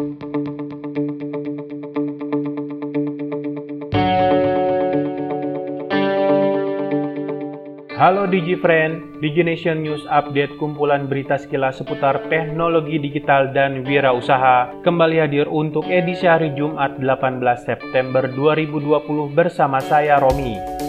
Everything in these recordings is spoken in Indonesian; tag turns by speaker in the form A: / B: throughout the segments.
A: Halo DigiFriend, DigiNation News Update kumpulan berita sekilas seputar teknologi digital dan wirausaha kembali hadir untuk edisi hari Jumat 18 September 2020 bersama saya Romi.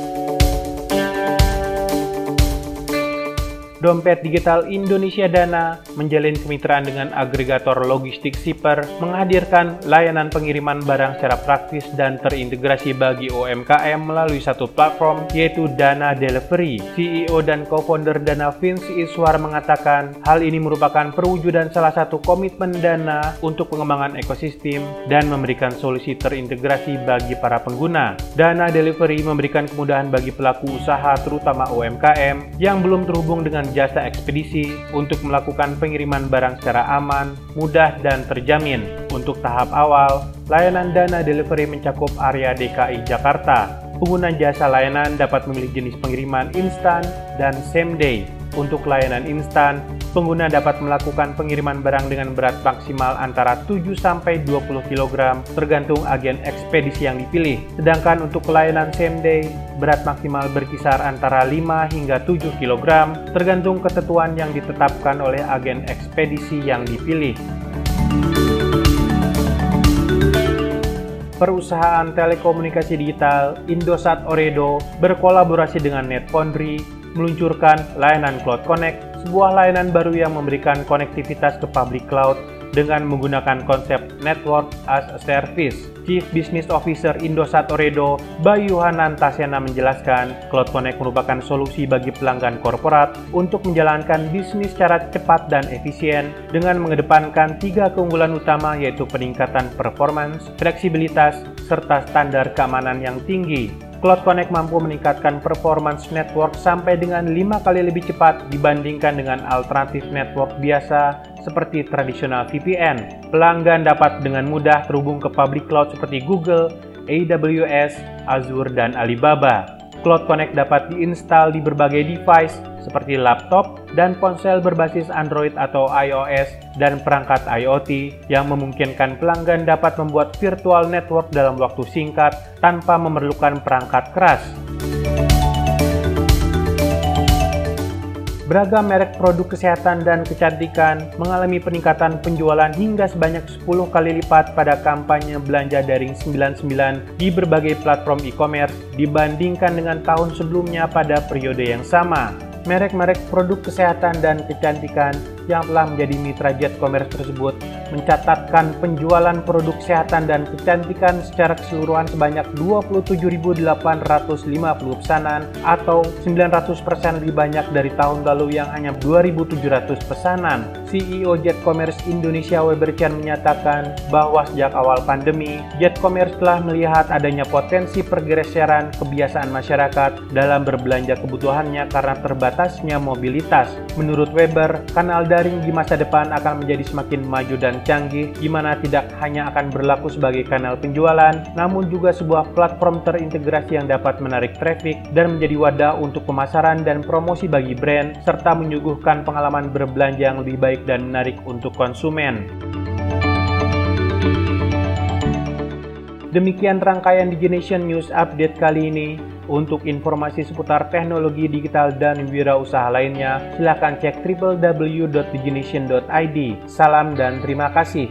A: Dompet Digital Indonesia Dana menjalin kemitraan dengan agregator logistik Siper menghadirkan layanan pengiriman barang secara praktis dan terintegrasi bagi UMKM melalui satu platform yaitu Dana Delivery. CEO dan co-founder Dana Vince Iswar mengatakan hal ini merupakan perwujudan salah satu komitmen Dana untuk pengembangan ekosistem dan memberikan solusi terintegrasi bagi para pengguna. Dana Delivery memberikan kemudahan bagi pelaku usaha terutama UMKM yang belum terhubung dengan jasa ekspedisi untuk melakukan pengiriman barang secara aman, mudah, dan terjamin. Untuk tahap awal, layanan dana delivery mencakup area DKI Jakarta. Pengguna jasa layanan dapat memilih jenis pengiriman instan dan same day. Untuk layanan instan, pengguna dapat melakukan pengiriman barang dengan berat maksimal antara 7 sampai 20 kg tergantung agen ekspedisi yang dipilih. Sedangkan untuk layanan same day, berat maksimal berkisar antara 5 hingga 7 kg tergantung ketentuan yang ditetapkan oleh agen ekspedisi yang dipilih. Perusahaan telekomunikasi digital Indosat Oredo berkolaborasi dengan NetFoundry meluncurkan layanan Cloud Connect sebuah layanan baru yang memberikan konektivitas ke public cloud dengan menggunakan konsep Network as a Service. Chief Business Officer Indosat Oredo, Bayu Hanantasyana menjelaskan, Cloud Connect merupakan solusi bagi pelanggan korporat untuk menjalankan bisnis secara cepat dan efisien dengan mengedepankan tiga keunggulan utama yaitu peningkatan performance, fleksibilitas, serta standar keamanan yang tinggi. Cloud Connect mampu meningkatkan performance network sampai dengan 5 kali lebih cepat dibandingkan dengan alternatif network biasa seperti tradisional VPN. Pelanggan dapat dengan mudah terhubung ke public cloud seperti Google, AWS, Azure, dan Alibaba. Cloud Connect dapat diinstal di berbagai device seperti laptop dan ponsel berbasis Android atau iOS dan perangkat IoT yang memungkinkan pelanggan dapat membuat virtual network dalam waktu singkat tanpa memerlukan perangkat keras. Beragam merek produk kesehatan dan kecantikan mengalami peningkatan penjualan hingga sebanyak 10 kali lipat pada kampanye belanja daring 99 di berbagai platform e-commerce dibandingkan dengan tahun sebelumnya pada periode yang sama. Merek-merek produk kesehatan dan kecantikan yang telah menjadi mitra Jet Commerce tersebut mencatatkan penjualan produk kesehatan dan kecantikan secara keseluruhan sebanyak 27.850 pesanan atau 900% lebih banyak dari tahun lalu yang hanya 2.700 pesanan. CEO Jet Commerce Indonesia Weber Chan menyatakan bahwa sejak awal pandemi, Jet Commerce telah melihat adanya potensi pergeseran kebiasaan masyarakat dalam berbelanja kebutuhannya karena terbatasnya mobilitas. Menurut Weber, kanal daring di masa depan akan menjadi semakin maju canggih, di mana tidak hanya akan berlaku sebagai kanal penjualan, namun juga sebuah platform terintegrasi yang dapat menarik traffic dan menjadi wadah untuk pemasaran dan promosi bagi brand, serta menyuguhkan pengalaman berbelanja yang lebih baik dan menarik untuk konsumen. Demikian rangkaian Digination News Update kali ini. Untuk informasi seputar teknologi digital dan wirausaha lainnya, silakan cek www.digination.id. Salam dan terima kasih.